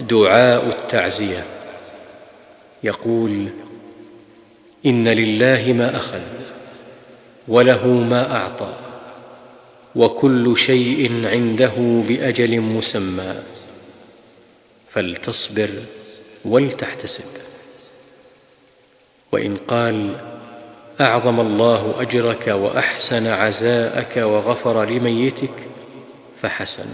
دعاء التعزية. يقول إن لله ما أخذ وله ما أعطى وكل شيء عنده بأجل مسمى فلتصبر ولتحتسب. وإن قال أعظم الله أجرك وأحسن عزاءك وغفر لميتك فحسن.